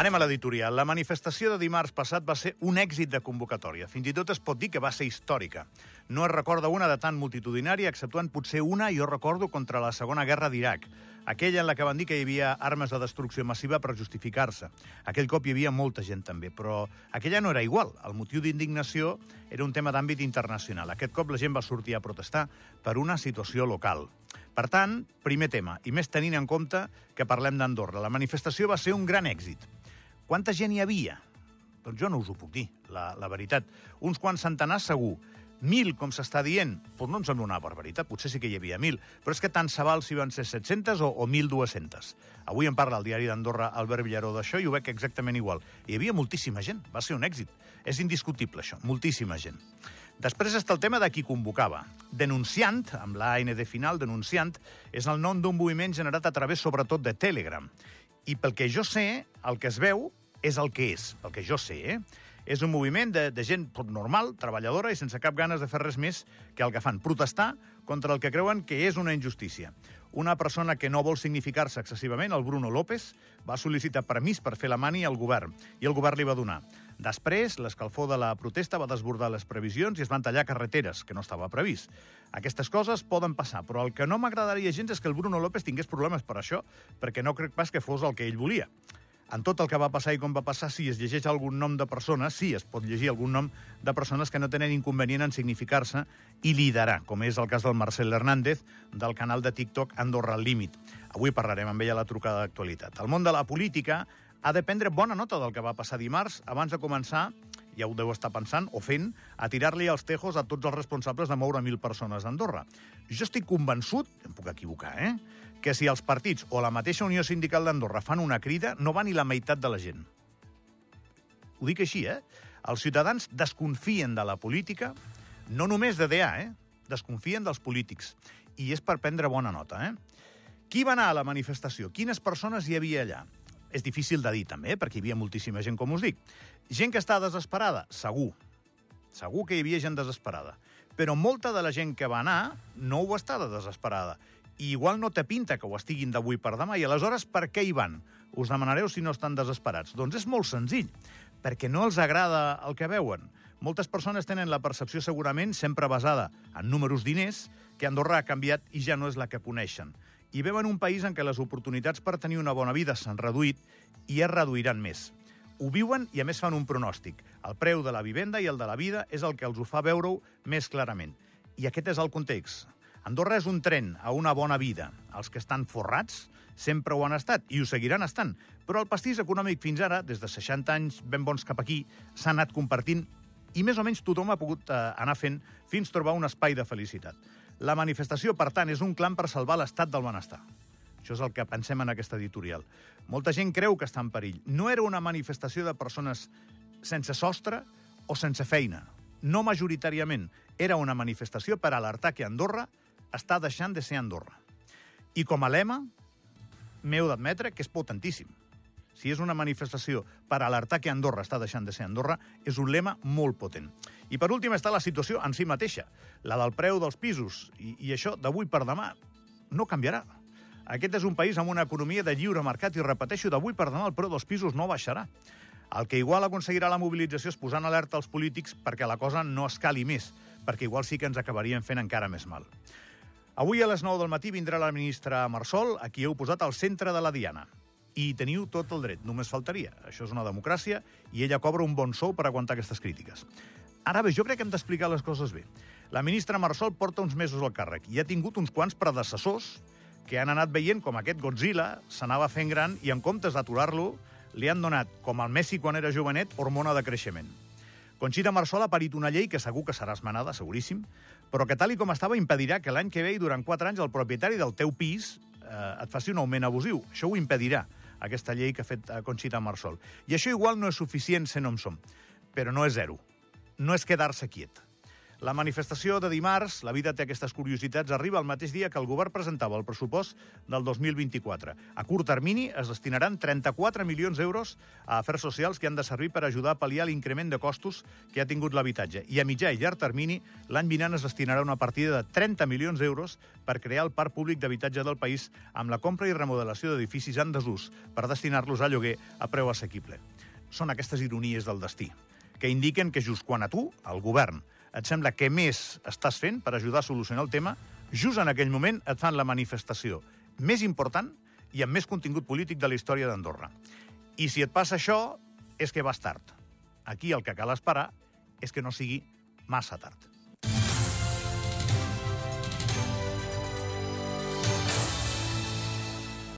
Anem a l'editorial. La manifestació de dimarts passat va ser un èxit de convocatòria. Fins i tot es pot dir que va ser històrica. No es recorda una de tan multitudinària, exceptuant potser una, jo recordo, contra la Segona Guerra d'Iraq. Aquella en la que van dir que hi havia armes de destrucció massiva per justificar-se. Aquell cop hi havia molta gent també, però aquella no era igual. El motiu d'indignació era un tema d'àmbit internacional. Aquest cop la gent va sortir a protestar per una situació local. Per tant, primer tema, i més tenint en compte que parlem d'Andorra. La manifestació va ser un gran èxit. Quanta gent hi havia? Doncs jo no us ho puc dir, la, la veritat. Uns quants centenars segur. Mil, com s'està dient, doncs no em sembla una barbaritat, potser sí que hi havia mil, però és que tant se val si van ser 700 o, o 1.200. Avui en parla el diari d'Andorra Albert Villaró d'això i ho veig exactament igual. Hi havia moltíssima gent, va ser un èxit. És indiscutible, això, moltíssima gent. Després està el tema de qui convocava. Denunciant, amb la AND final, denunciant, és el nom d'un moviment generat a través, sobretot, de Telegram. I pel que jo sé, el que es veu és el que és, el que jo sé, eh? És un moviment de, de gent normal, treballadora i sense cap ganes de fer res més que el que fan, protestar contra el que creuen que és una injustícia. Una persona que no vol significar-se excessivament, el Bruno López, va sol·licitar permís per fer la mani al govern, i el govern li va donar. Després, l'escalfor de la protesta va desbordar les previsions i es van tallar carreteres, que no estava previst. Aquestes coses poden passar, però el que no m'agradaria gens és que el Bruno López tingués problemes per això, perquè no crec pas que fos el que ell volia en tot el que va passar i com va passar, si es llegeix algun nom de persones, sí, es pot llegir algun nom de persones que no tenen inconvenient en significar-se i liderar, com és el cas del Marcel Hernández, del canal de TikTok Andorra al Límit. Avui parlarem amb ella a la trucada d'actualitat. El món de la política ha de prendre bona nota del que va passar dimarts abans de començar ja ho deu estar pensant o fent, a tirar-li els tejos a tots els responsables de moure mil persones a Andorra. Jo estic convençut, em puc equivocar, eh?, que si els partits o la mateixa Unió Sindical d'Andorra fan una crida, no va ni la meitat de la gent. Ho dic així, eh? Els ciutadans desconfien de la política, no només de DA, eh? Desconfien dels polítics. I és per prendre bona nota, eh? Qui va anar a la manifestació? Quines persones hi havia allà? És difícil de dir, també, perquè hi havia moltíssima gent, com us dic. Gent que està desesperada? Segur. Segur que hi havia gent desesperada. Però molta de la gent que va anar no ho està de desesperada. I igual no té pinta que ho estiguin d'avui per demà. I aleshores, per què hi van? Us demanareu si no estan desesperats. Doncs és molt senzill. Perquè no els agrada el que veuen. Moltes persones tenen la percepció segurament sempre basada en números diners que Andorra ha canviat i ja no és la que coneixen i veuen un país en què les oportunitats per tenir una bona vida s'han reduït i es reduiran més. Ho viuen i a més fan un pronòstic. El preu de la vivenda i el de la vida és el que els ho fa veure-ho més clarament. I aquest és el context. Andorra és un tren a una bona vida. Els que estan forrats sempre ho han estat i ho seguiran estant. Però el pastís econòmic fins ara, des de 60 anys ben bons cap aquí, s'ha anat compartint i més o menys tothom ha pogut eh, anar fent fins trobar un espai de felicitat. La manifestació, per tant, és un clam per salvar l'estat del benestar. Això és el que pensem en aquesta editorial. Molta gent creu que està en perill. No era una manifestació de persones sense sostre o sense feina. No majoritàriament. Era una manifestació per alertar que Andorra està deixant de ser Andorra. I com a lema, m'heu d'admetre que és potentíssim si és una manifestació per alertar que Andorra està deixant de ser Andorra, és un lema molt potent. I per últim està la situació en si mateixa, la del preu dels pisos, i, i això d'avui per demà no canviarà. Aquest és un país amb una economia de lliure mercat i, repeteixo, d'avui per demà el preu dels pisos no baixarà. El que igual aconseguirà la mobilització és posar en alerta als polítics perquè la cosa no escali més, perquè igual sí que ens acabarien fent encara més mal. Avui a les 9 del matí vindrà la ministra Marsol, a qui heu posat al centre de la diana i teniu tot el dret, només faltaria. Això és una democràcia i ella cobra un bon sou per aguantar aquestes crítiques. Ara bé, jo crec que hem d'explicar les coses bé. La ministra Marsol porta uns mesos al càrrec i ha tingut uns quants predecessors que han anat veient com aquest Godzilla s'anava fent gran i en comptes d'aturar-lo li han donat, com al Messi quan era jovenet, hormona de creixement. Conxita Marsol ha parit una llei que segur que serà esmenada, seguríssim, però que tal i com estava impedirà que l'any que ve i durant 4 anys el propietari del teu pis eh, et faci un augment abusiu. Això ho impedirà aquesta llei que ha fet Conxita Marsol. I això igual no és suficient sent on som, però no és zero. No és quedar-se quiet. La manifestació de dimarts, la vida té aquestes curiositats, arriba el mateix dia que el govern presentava el pressupost del 2024. A curt termini es destinaran 34 milions d'euros a afers socials que han de servir per ajudar a pal·liar l'increment de costos que ha tingut l'habitatge. I a mitjà i llarg termini, l'any vinent es destinarà una partida de 30 milions d'euros per crear el parc públic d'habitatge del país amb la compra i remodelació d'edificis en desús per destinar-los a lloguer a preu assequible. Són aquestes ironies del destí que indiquen que just quan a tu, el govern, et sembla que més estàs fent per ajudar a solucionar el tema, just en aquell moment et fan la manifestació més important i amb més contingut polític de la història d'Andorra. I si et passa això, és que vas tard. Aquí el que cal esperar és que no sigui massa tard.